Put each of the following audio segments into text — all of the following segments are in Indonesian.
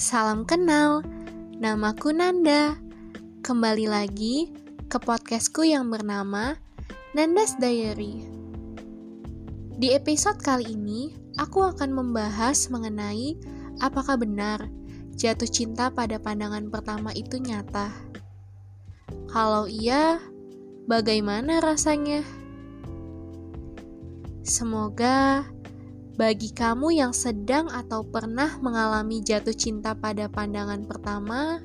Salam kenal, namaku Nanda. Kembali lagi ke podcastku yang bernama Nanda's Diary. Di episode kali ini, aku akan membahas mengenai apakah benar jatuh cinta pada pandangan pertama itu nyata. Kalau iya, bagaimana rasanya? Semoga bagi kamu yang sedang atau pernah mengalami jatuh cinta pada pandangan pertama,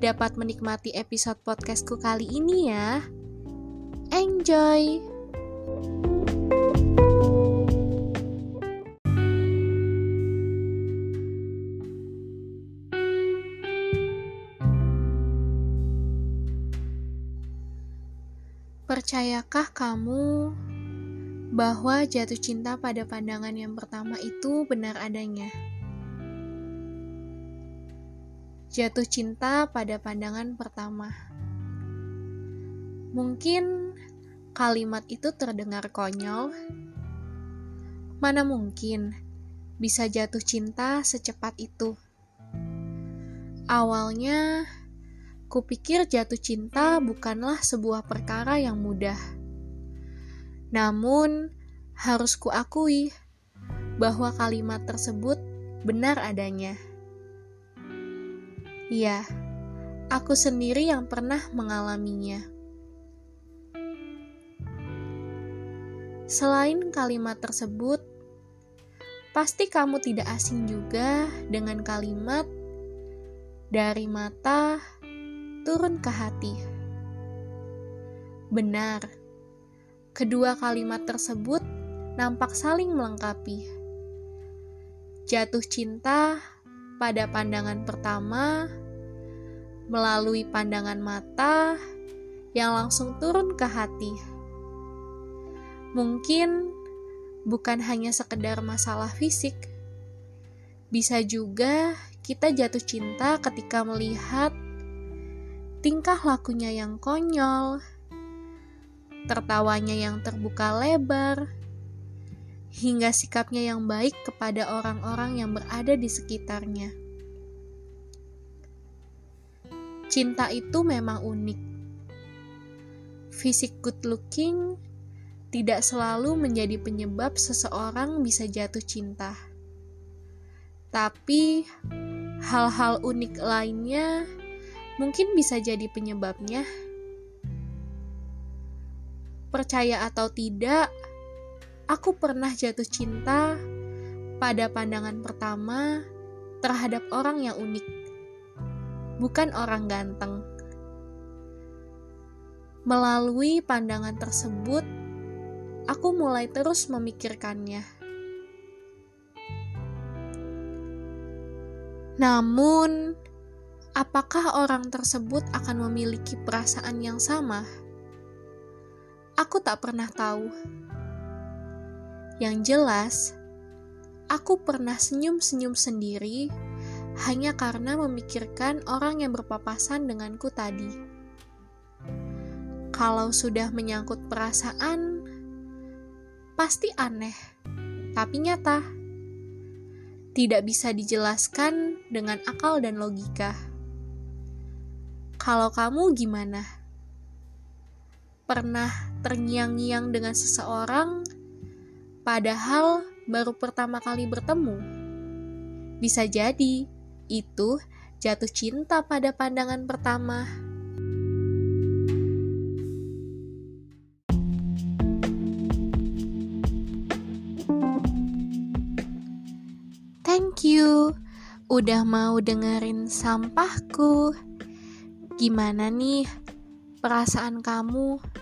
dapat menikmati episode podcastku kali ini ya. Enjoy! Percayakah kamu bahwa jatuh cinta pada pandangan yang pertama itu benar adanya. Jatuh cinta pada pandangan pertama. Mungkin kalimat itu terdengar konyol. Mana mungkin bisa jatuh cinta secepat itu? Awalnya, kupikir jatuh cinta bukanlah sebuah perkara yang mudah namun, harus kuakui bahwa kalimat tersebut benar adanya. Iya, aku sendiri yang pernah mengalaminya. Selain kalimat tersebut, pasti kamu tidak asing juga dengan kalimat "dari mata turun ke hati". Benar Kedua kalimat tersebut nampak saling melengkapi. Jatuh cinta pada pandangan pertama melalui pandangan mata yang langsung turun ke hati. Mungkin bukan hanya sekedar masalah fisik, bisa juga kita jatuh cinta ketika melihat tingkah lakunya yang konyol, tertawanya yang terbuka lebar, hingga sikapnya yang baik kepada orang-orang yang berada di sekitarnya. Cinta itu memang unik. Fisik good looking tidak selalu menjadi penyebab seseorang bisa jatuh cinta. Tapi hal-hal unik lainnya mungkin bisa jadi penyebabnya Percaya atau tidak, aku pernah jatuh cinta pada pandangan pertama terhadap orang yang unik, bukan orang ganteng. Melalui pandangan tersebut, aku mulai terus memikirkannya. Namun, apakah orang tersebut akan memiliki perasaan yang sama? Aku tak pernah tahu. Yang jelas, aku pernah senyum-senyum sendiri hanya karena memikirkan orang yang berpapasan denganku tadi. Kalau sudah menyangkut perasaan, pasti aneh, tapi nyata. Tidak bisa dijelaskan dengan akal dan logika. Kalau kamu gimana? pernah terngiang-ngiang dengan seseorang, padahal baru pertama kali bertemu. Bisa jadi itu jatuh cinta pada pandangan pertama. Thank you udah mau dengerin sampahku. Gimana nih perasaan kamu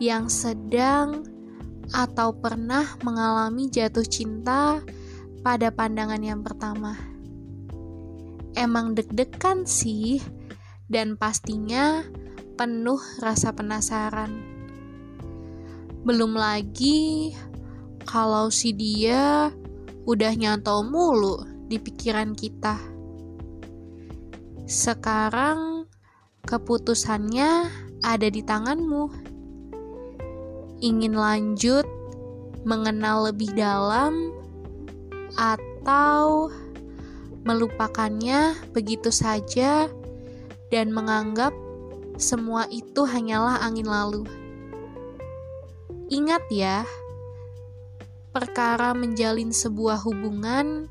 yang sedang atau pernah mengalami jatuh cinta pada pandangan yang pertama. Emang deg-degan sih, dan pastinya penuh rasa penasaran. Belum lagi kalau si dia udah nyantol mulu di pikiran kita. Sekarang Keputusannya ada di tanganmu. Ingin lanjut mengenal lebih dalam, atau melupakannya begitu saja, dan menganggap semua itu hanyalah angin lalu. Ingat ya, perkara menjalin sebuah hubungan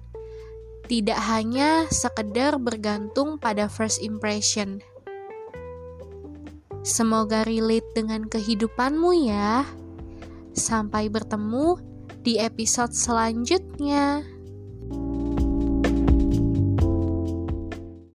tidak hanya sekedar bergantung pada first impression. Semoga relate dengan kehidupanmu ya. Sampai bertemu di episode selanjutnya.